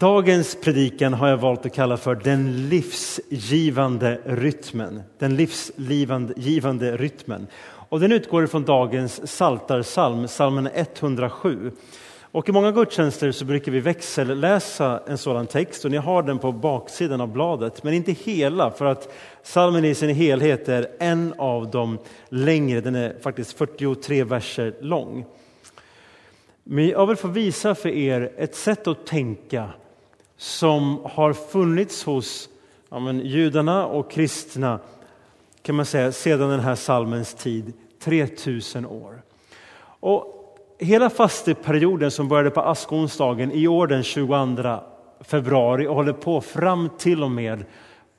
Dagens predikan har jag valt att kalla för den livsgivande rytmen. Den livsgivande rytmen. Och den utgår från dagens saltarsalm, salmen 107. Och I många gudstjänster så brukar vi växelläsa en sådan text och ni har den på baksidan av bladet, men inte hela för att salmen i sin helhet är en av de längre, den är faktiskt 43 verser lång. Men jag vill få visa för er ett sätt att tänka som har funnits hos ja, men, judarna och kristna kan man säga, sedan den här salmens tid, 3000 år. Och hela fasteperioden som började på askonsdagen i år den 22 februari och håller på fram till och med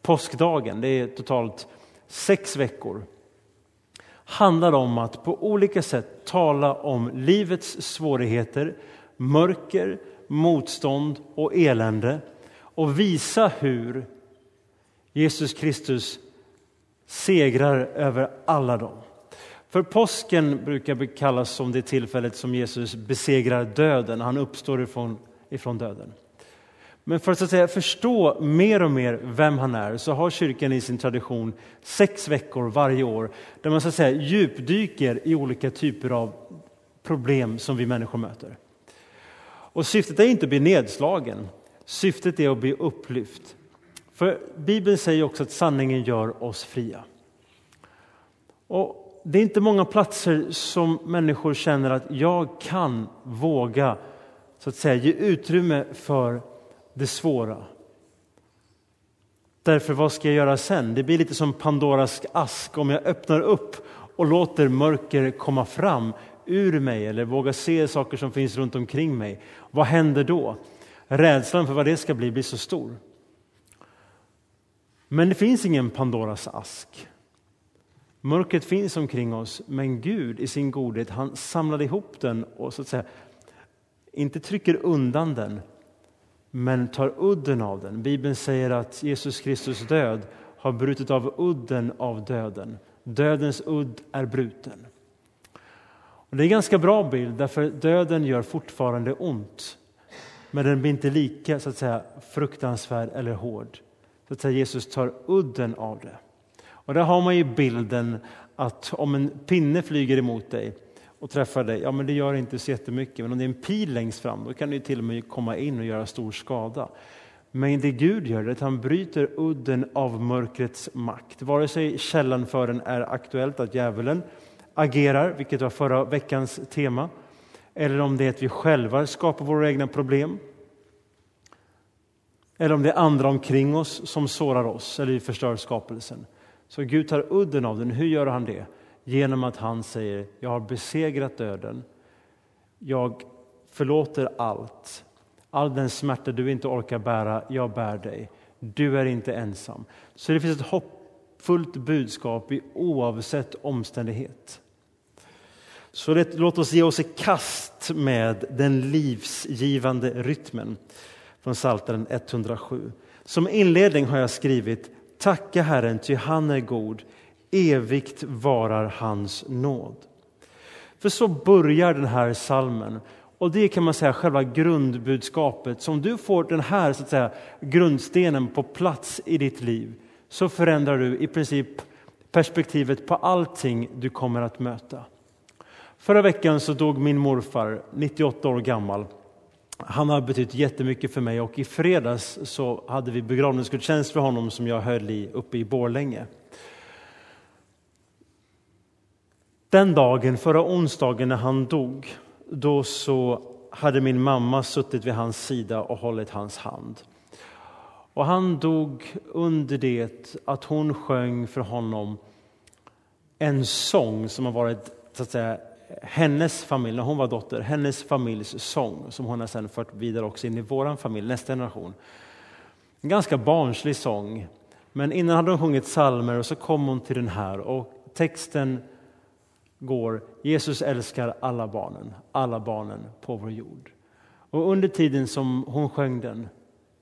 påskdagen, det är totalt sex veckor, handlar om att på olika sätt tala om livets svårigheter, mörker, motstånd och elände och visa hur Jesus Kristus segrar över alla dem. För påsken brukar kallas som det tillfället som Jesus besegrar döden, han uppstår ifrån, ifrån döden. Men för att, så att säga, förstå mer och mer vem han är så har kyrkan i sin tradition sex veckor varje år där man så att säga, djupdyker i olika typer av problem som vi människor möter. Och syftet är inte att bli nedslagen, syftet är att bli upplyft. För Bibeln säger också att sanningen gör oss fria. Och det är inte många platser som människor känner att jag kan våga så att säga, ge utrymme för det svåra. Därför, vad ska jag göra sen? Det blir lite som Pandoras ask. Om jag öppnar upp och låter mörker komma fram ur mig eller vågar se saker som finns runt omkring mig, vad händer då? Rädslan för vad det ska bli blir så stor. Men det finns ingen Pandoras ask. Mörkret finns omkring oss, men Gud i sin godhet han samlade ihop den och så att säga inte trycker undan den, men tar udden av den. Bibeln säger att Jesus Kristus död har brutit av udden av döden. Dödens udd är bruten. Och det är en ganska bra bild, därför döden gör fortfarande ont. Men den blir inte lika så att säga, fruktansvärd eller hård. Så att säga, Jesus tar udden av det. Och där har man ju bilden att om en pinne flyger emot dig och träffar dig, ja men det gör inte så jättemycket. Men om det är en pil längst fram, då kan det till och med komma in och göra stor skada. Men det Gud gör är att han bryter udden av mörkrets makt. Vare sig källan för den är aktuellt, att djävulen agerar, vilket var förra veckans tema, eller om det är att vi själva skapar våra egna problem. Eller om det är andra omkring oss som sårar oss eller vi förstör skapelsen. Så Gud tar udden av den. Hur gör han det? Genom att han säger, jag har besegrat döden. Jag förlåter allt. All den smärta du inte orkar bära, jag bär dig. Du är inte ensam. Så det finns ett hoppfullt budskap i oavsett omständighet. Så det, låt oss ge oss i kast med den livsgivande rytmen från Psaltaren 107. Som inledning har jag skrivit Tacka Herren, ty han är god. Evigt varar hans nåd. För så börjar den här salmen. Och det kan man säga själva grundbudskapet. Så om du får den här så att säga, grundstenen på plats i ditt liv så förändrar du i princip perspektivet på allting du kommer att möta. Förra veckan så dog min morfar, 98 år gammal. Han har betytt jättemycket för mig och i fredags så hade vi begravningsgudstjänst för honom som jag höll i uppe i Borlänge. Den dagen, förra onsdagen när han dog, då så hade min mamma suttit vid hans sida och hållit hans hand. Och han dog under det att hon sjöng för honom en sång som har varit så att säga, hennes familj, när hon var dotter, hennes familjs sång som hon har sen fört vidare också in i vår familj, nästa generation. En ganska barnslig sång, men innan hade hon sjungit psalmer och så kom hon till den här och texten går Jesus älskar alla barnen, alla barnen på vår jord. Och under tiden som hon sjöng den,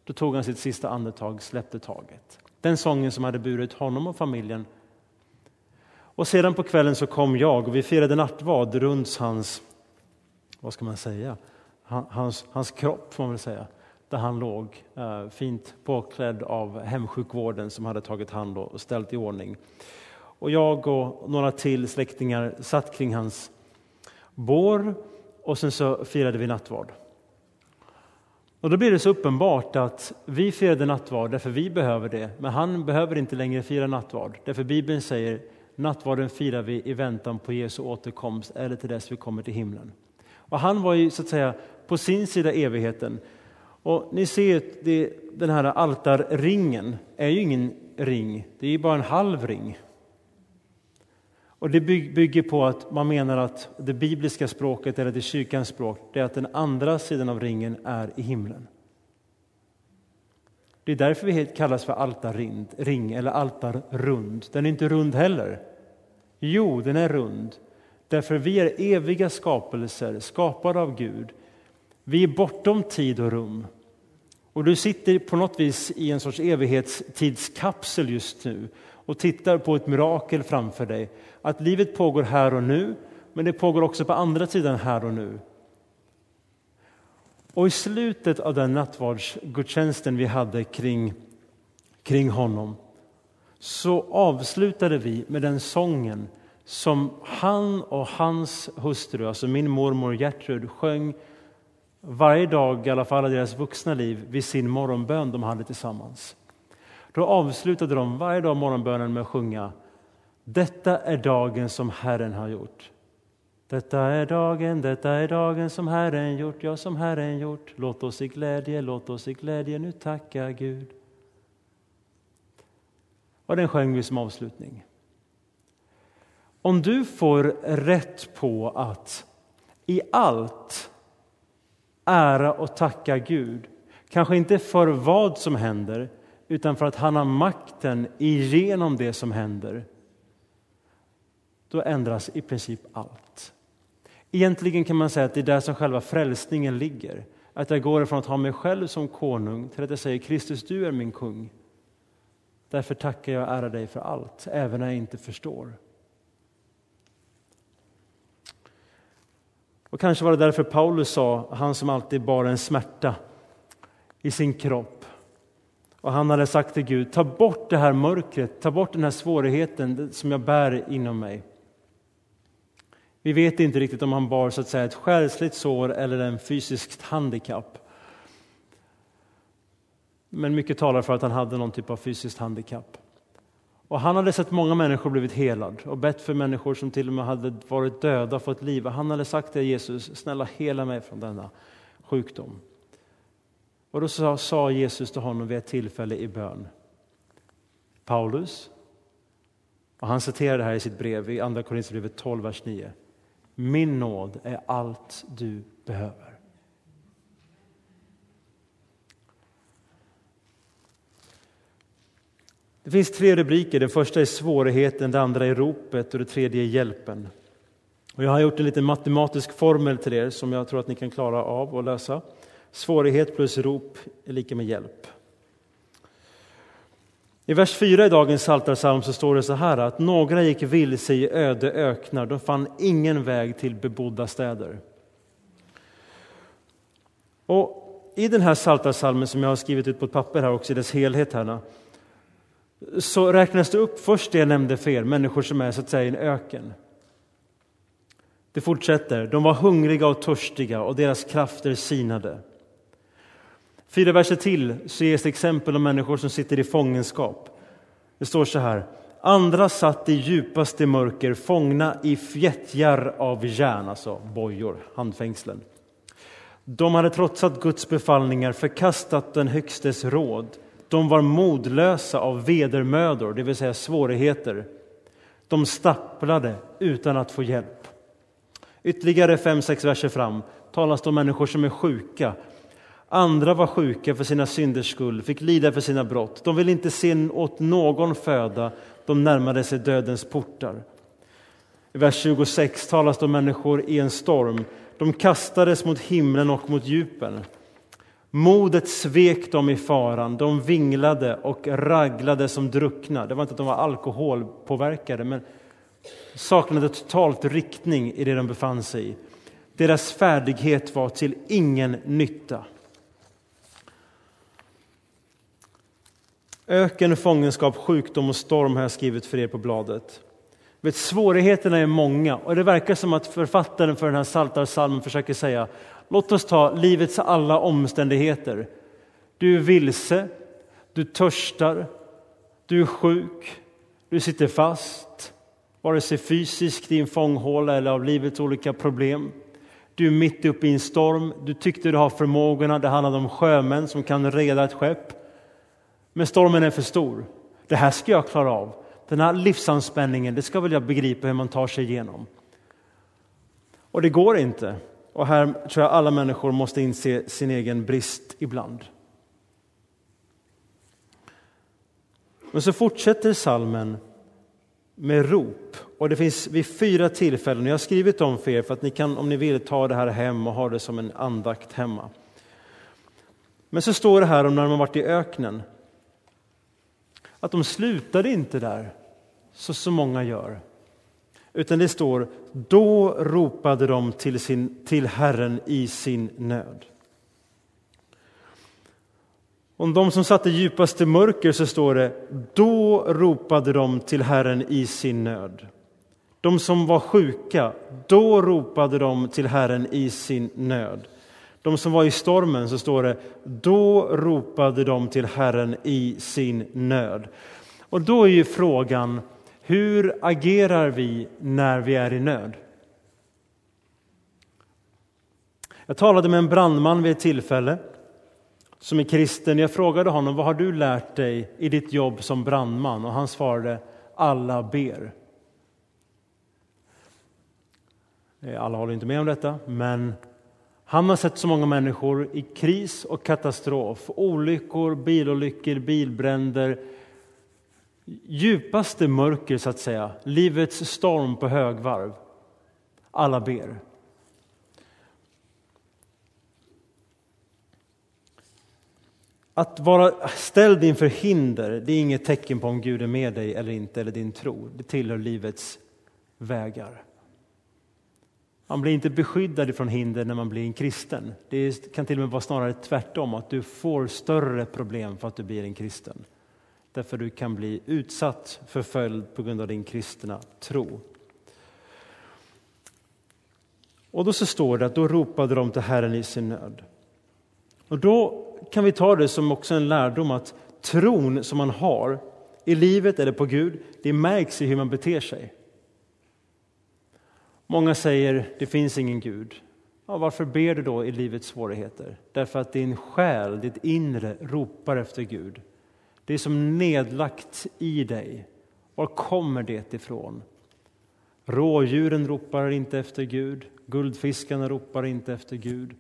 då tog han sitt sista andetag, släppte taget. Den sången som hade burit honom och familjen och sedan på kvällen så kom jag och vi firade nattvard runt hans, vad ska man säga, hans, hans kropp får man väl säga. där han låg, eh, fint påklädd av hemsjukvården som hade tagit hand och ställt i ordning. Och jag och några till släktingar satt kring hans bår och sen så firade vi nattvard. Och då blir det så uppenbart att vi firade nattvard därför vi behöver det, men han behöver inte längre fira nattvard. Därför Bibeln säger nattvarden firar vi i väntan på Jesu återkomst eller till dess vi kommer till himlen. Och han var ju så att säga på sin sida evigheten. Och ni ser det, den här altarringen är ju ingen ring, det är ju bara en halv ring. Och det bygger på att man menar att det bibliska språket, eller det kyrkans språk, det är att den andra sidan av ringen är i himlen. Det är därför vi kallas för altarring eller altarrund. Den är inte rund heller. Jo, den är rund. Därför vi är eviga skapelser, skapade av Gud. Vi är bortom tid och rum. Och du sitter på något vis i en sorts evighetstidskapsel just nu och tittar på ett mirakel framför dig. Att livet pågår här och nu, men det pågår också på andra sidan här och nu. Och i slutet av den nattvardsgudstjänsten vi hade kring, kring honom så avslutade vi med den sången som han och hans hustru, alltså min mormor Gertrud, sjöng varje dag, i alla fall i deras vuxna liv, vid sin morgonbön de hade tillsammans. Då avslutade de varje dag morgonbönen med att sjunga Detta är dagen som Herren har gjort. Detta är dagen, detta är dagen som Herren gjort, ja, som Herren gjort. Låt oss i glädje, låt oss i glädje nu tacka Gud. Och den sjöng vi som avslutning. Om du får rätt på att i allt ära och tacka Gud, kanske inte för vad som händer, utan för att han har makten igenom det som händer, då ändras i princip allt. Egentligen kan man säga att det är där som själva frälsningen ligger. Att jag går ifrån att ha mig själv som konung till att jag säger Kristus, du är min kung. Därför tackar jag och ärar dig för allt, även när jag inte förstår. Och kanske var det därför Paulus sa, han som alltid bar en smärta i sin kropp. Och han hade sagt till Gud, ta bort det här mörkret, ta bort den här svårigheten som jag bär inom mig. Vi vet inte riktigt om han bar så att säga, ett själsligt sår eller en fysiskt handikapp. Men mycket talar för att han hade någon typ av fysiskt handikapp. Och han hade sett många människor blivit helad och bett för människor som till och med hade varit döda och fått liv. Han hade sagt till Jesus, snälla hela mig från denna sjukdom. Och då sa Jesus till honom vid ett tillfälle i bön. Paulus, och han citerar det här i sitt brev i Andra Korinthierbrevet 12, vers 9. Min nåd är allt du behöver. Det finns tre rubriker. Den första är svårigheten, det andra är ropet och det tredje är hjälpen. Och jag har gjort en liten matematisk formel till er som jag tror att ni kan klara av att lösa. Svårighet plus rop är lika med hjälp. I vers 4 i dagens Psaltarpsalm så står det så här att några gick vilse i öde öknar, de fann ingen väg till bebodda städer. Och I den här Psaltarpsalmen som jag har skrivit ut på ett papper här också i dess helhet här, så räknas det upp först det jag nämnde för er, människor som är så att säga i en öken. Det fortsätter, de var hungriga och törstiga och deras krafter sinade. Fyra verser till så ges det exempel om människor som sitter i fångenskap. Det står så här. Andra satt i djupaste mörker, fångna i fjättjar av järn, alltså bojor, handfängslen. De hade trotsat Guds befallningar, förkastat den Högstes råd. De var modlösa av vedermödor, det vill säga svårigheter. De stapplade utan att få hjälp. Ytterligare fem, sex verser fram talas det om människor som är sjuka, Andra var sjuka för sina synders skull, fick lida för sina brott. De ville inte se åt någon föda, de närmade sig dödens portar. I vers 26 talas det om människor i en storm. De kastades mot himlen och mot djupen. Modet svek dem i faran, de vinglade och raglade som druckna. Det var inte att de var alkoholpåverkade, men saknade totalt riktning i det de befann sig i. Deras färdighet var till ingen nytta. Öken, fångenskap, sjukdom och storm har jag skrivit för er på bladet. Vet, svårigheterna är många och det verkar som att författaren för den här saltarsalmen försöker säga låt oss ta livets alla omständigheter. Du är vilse, du törstar, du är sjuk, du sitter fast, vare sig fysiskt i en fånghåla eller av livets olika problem. Du är mitt uppe i en storm, du tyckte du har förmågorna, det handlar om sjömän som kan reda ett skepp. Men stormen är för stor. Det här ska jag klara av. Den här livsanspänningen, det ska väl jag begripa hur man tar sig igenom. Och det går inte. Och här tror jag alla människor måste inse sin egen brist ibland. Men så fortsätter salmen med rop. Och det finns vid fyra tillfällen, jag har skrivit dem för er för att ni kan om ni vill ta det här hem och ha det som en andakt hemma. Men så står det här om när de har varit i öknen. Att de slutade inte där, så så många gör. Utan det står, då ropade de till, sin, till Herren i sin nöd. Om de som satt i djupaste mörker så står det, då ropade de till Herren i sin nöd. De som var sjuka, då ropade de till Herren i sin nöd. De som var i stormen, så står det, då ropade de till Herren i sin nöd. Och då är ju frågan, hur agerar vi när vi är i nöd? Jag talade med en brandman vid ett tillfälle som är kristen. Jag frågade honom vad har du lärt dig i ditt jobb som brandman och han svarade alla ber. Alla håller inte med om detta, men han har sett så många människor i kris och katastrof, olyckor, bilolyckor, bilbränder, djupaste mörker så att säga, livets storm på högvarv. Alla ber. Att vara ställd inför hinder, det är inget tecken på om Gud är med dig eller inte, eller din tro. Det tillhör livets vägar. Man blir inte beskyddad från hinder när man blir en kristen. Det kan till och med vara snarare tvärtom, att du får större problem för att du blir en kristen. Därför du kan bli utsatt, förföljd på grund av din kristna tro. Och då så står det att då ropade de till Herren i sin nöd. Och då kan vi ta det som också en lärdom att tron som man har i livet eller på Gud, det märks i hur man beter sig. Många säger det finns ingen Gud. Ja, varför ber du då i livets svårigheter? Därför att din själ, ditt inre, ropar efter Gud. Det är som nedlagt i dig. Var kommer det ifrån? Rådjuren ropar inte efter Gud, guldfiskarna ropar inte efter Gud.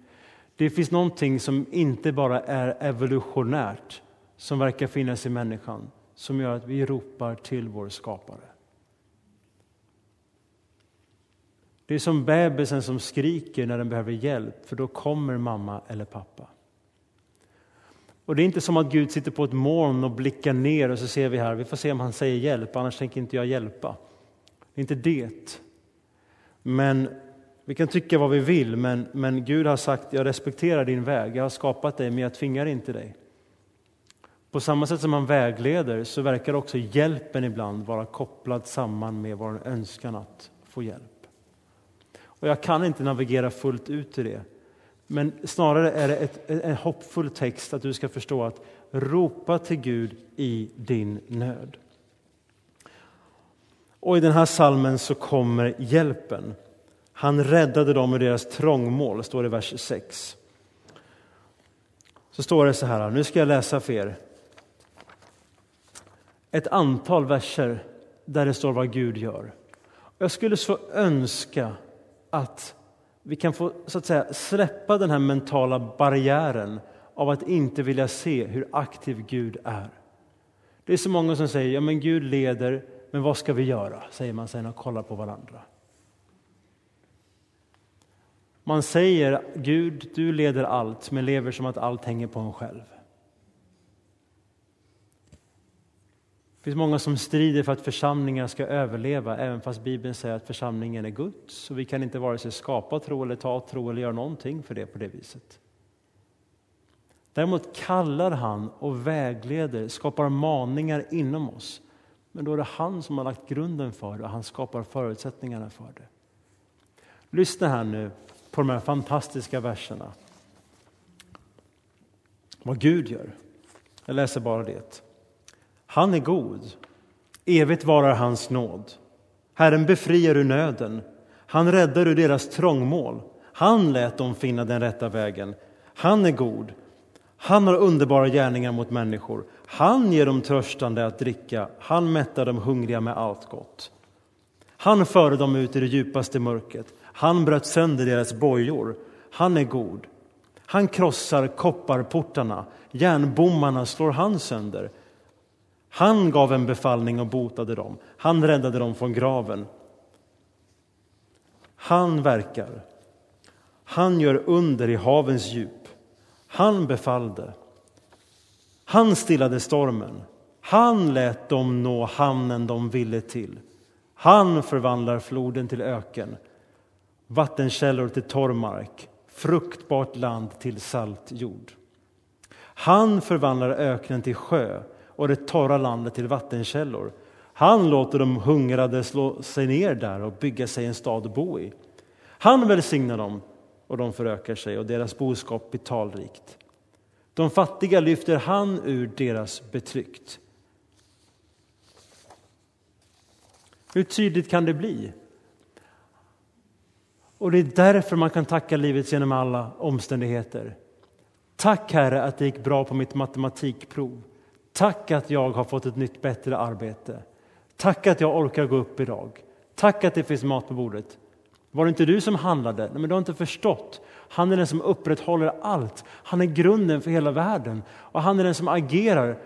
Det finns någonting som inte bara är evolutionärt, som verkar finnas i människan, som gör att vi ropar till vår skapare. Det är som bebisen som skriker när den behöver hjälp, för då kommer mamma eller pappa. Och Det är inte som att Gud sitter på ett moln och blickar ner och så ser vi här, vi får se om han säger hjälp, annars tänker inte jag hjälpa. Det är inte det. Men vi kan tycka vad vi vill, men, men Gud har sagt jag respekterar din väg, jag har skapat dig, men jag tvingar inte dig. På samma sätt som han vägleder så verkar också hjälpen ibland vara kopplad samman med vår önskan att få hjälp. Och jag kan inte navigera fullt ut i det, men snarare är det ett, en hoppfull text att du ska förstå att ropa till Gud i din nöd. Och i den här salmen så kommer hjälpen. Han räddade dem ur deras trångmål, står det i vers 6. Så står det så här, nu ska jag läsa för er. Ett antal verser där det står vad Gud gör. Jag skulle så önska att vi kan få så att säga, släppa den här mentala barriären av att inte vilja se hur aktiv Gud är. Det är så många som säger ja men Gud leder, men vad ska vi göra? säger man sen och kollar på varandra. Man säger Gud, du leder allt, men lever som att allt hänger på en själv. Det finns många som strider för att församlingar ska överleva, även fast Bibeln säger att församlingen är Guds. Och vi kan inte vare sig skapa tro eller ta tro eller göra någonting för det på det viset. Däremot kallar han och vägleder, skapar maningar inom oss. Men då är det han som har lagt grunden för det och han skapar förutsättningarna för det. Lyssna här nu på de här fantastiska verserna. Vad Gud gör. Jag läser bara det. Han är god. Evigt varar hans nåd. Herren befriar ur nöden. Han räddar ur deras trångmål. Han lät dem finna den rätta vägen. Han är god. Han har underbara gärningar mot människor. Han ger dem törstande att dricka. Han mättar de hungriga med allt gott. Han förde dem ut i det djupaste mörkret. Han bröt sönder deras bojor. Han är god. Han krossar kopparportarna. Järnbommarna slår han sönder. Han gav en befallning och botade dem. Han räddade dem från graven. Han verkar. Han gör under i havens djup. Han befallde. Han stillade stormen. Han lät dem nå hamnen de ville till. Han förvandlar floden till öken, vattenkällor till torr mark, fruktbart land till salt jord. Han förvandlar öknen till sjö och det torra landet till vattenkällor. Han låter de hungrade slå sig ner där och bygga sig en stad att bo i. Han välsignar dem och de förökar sig och deras boskap blir talrikt. De fattiga lyfter han ur deras betryckt. Hur tydligt kan det bli? Och det är därför man kan tacka livet genom alla omständigheter. Tack Herre att det gick bra på mitt matematikprov. Tack att jag har fått ett nytt bättre arbete. Tack att jag orkar gå upp idag. Tack att det finns mat på bordet. Var det inte du som handlade? Nej, men du har inte förstått. Han är den som upprätthåller allt. Han är grunden för hela världen och han är den som agerar.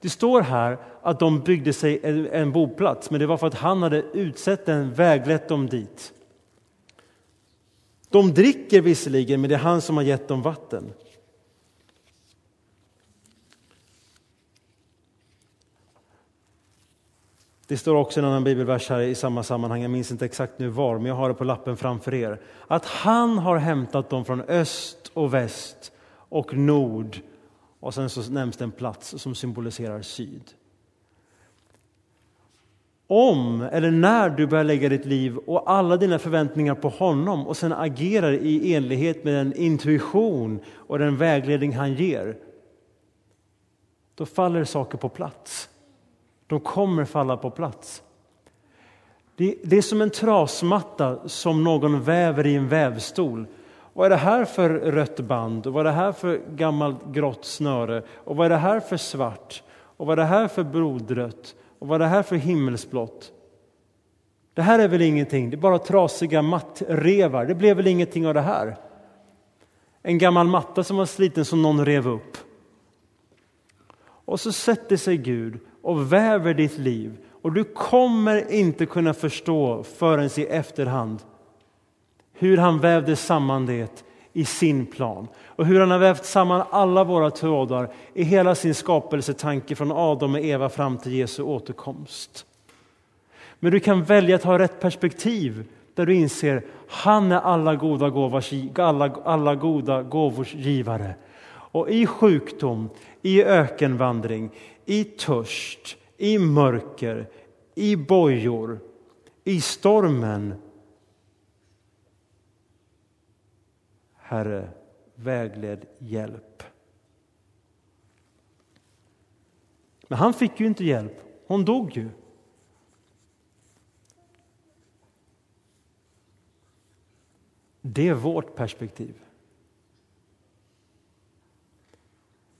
Det står här att de byggde sig en boplats, men det var för att han hade utsett den, väglett dem dit. De dricker visserligen, men det är han som har gett dem vatten. Det står också en annan bibelvers här i samma sammanhang, jag minns inte exakt nu var, men jag har det på lappen framför er. Att han har hämtat dem från öst och väst och nord. Och sen så nämns det en plats som symboliserar syd. Om eller när du börjar lägga ditt liv och alla dina förväntningar på honom och sen agerar i enlighet med den intuition och den vägledning han ger, då faller saker på plats. De kommer falla på plats. Det, det är som en trasmatta som någon väver i en vävstol. Vad är det här för rött band? Och vad är det här för gammalt grått snöre? Och vad är det här för svart? Och vad är det här för blodrött? Och vad är det här för himmelsblått? Det här är väl ingenting, det är bara trasiga mattrevar. Det blev väl ingenting av det här? En gammal matta som var sliten som någon rev upp. Och så sätter sig Gud och väver ditt liv. Och du kommer inte kunna förstå förrän i efterhand hur han vävde samman det i sin plan och hur han har vävt samman alla våra trådar i hela sin skapelsetanke från Adam och Eva fram till Jesu återkomst. Men du kan välja att ha rätt perspektiv där du inser han är alla goda, gåvars, alla, alla goda gåvors givare. Och i sjukdom, i ökenvandring, i törst, i mörker, i bojor, i stormen. Herre, vägled hjälp. Men han fick ju inte hjälp, hon dog ju. Det är vårt perspektiv.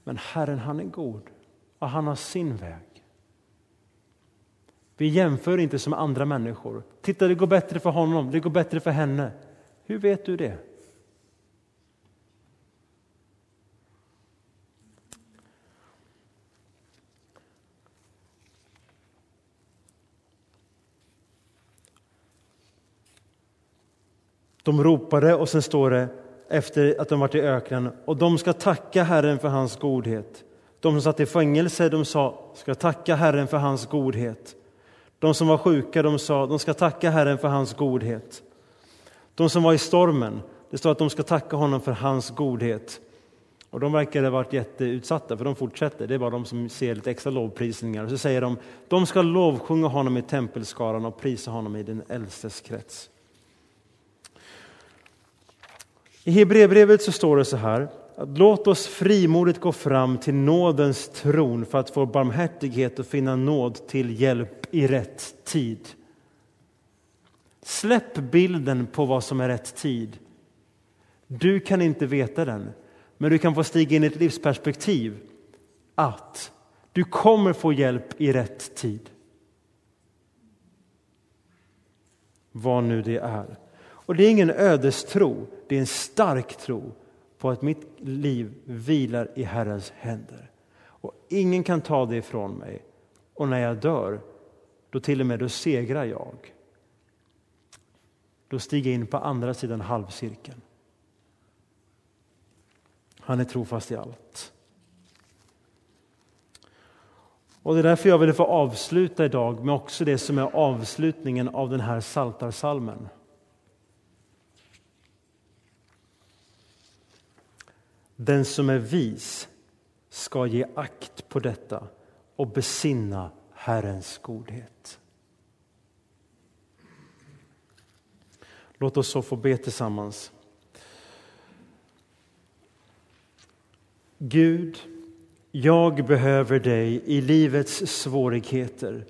Men Herren, han är god och han har sin väg. Vi jämför inte som andra människor. Titta, det går bättre för honom, det går bättre för henne. Hur vet du det? De ropade och sen står det efter att de varit i öknen och de ska tacka Herren för hans godhet. De som satt i fängelse de sa, ska tacka Herren för hans godhet. De som var sjuka de sa, de ska tacka Herren för hans godhet. De som var i stormen, det står att de ska tacka honom för hans godhet. Och de verkar ha varit jätteutsatta, för de fortsätter. Det är bara de som ser lite extra lovprisningar. Och så säger de, de ska lovsjunga honom i tempelskaran och prisa honom i den äldstes krets. I Hebreerbrevet så står det så här, att låt oss frimodigt gå fram till nådens tron för att få barmhärtighet och finna nåd till hjälp i rätt tid. Släpp bilden på vad som är rätt tid. Du kan inte veta den, men du kan få stiga in i ett livsperspektiv att du kommer få hjälp i rätt tid. Vad nu det är. Och det är ingen ödestro, det är en stark tro på att mitt liv vilar i Herrens händer. Och ingen kan ta det ifrån mig. Och när jag dör, då till och med då segrar jag. Då stiger jag in på andra sidan halvcirkeln. Han är trofast i allt. Och Det är därför jag vill få avsluta idag med också det som är avslutningen av den här saltarsalmen. Den som är vis ska ge akt på detta och besinna Herrens godhet. Låt oss så få be tillsammans. Gud, jag behöver dig i livets svårigheter.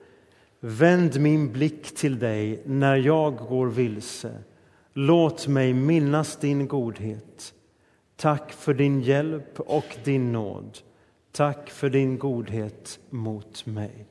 Vänd min blick till dig när jag går vilse. Låt mig minnas din godhet. Tack för din hjälp och din nåd. Tack för din godhet mot mig.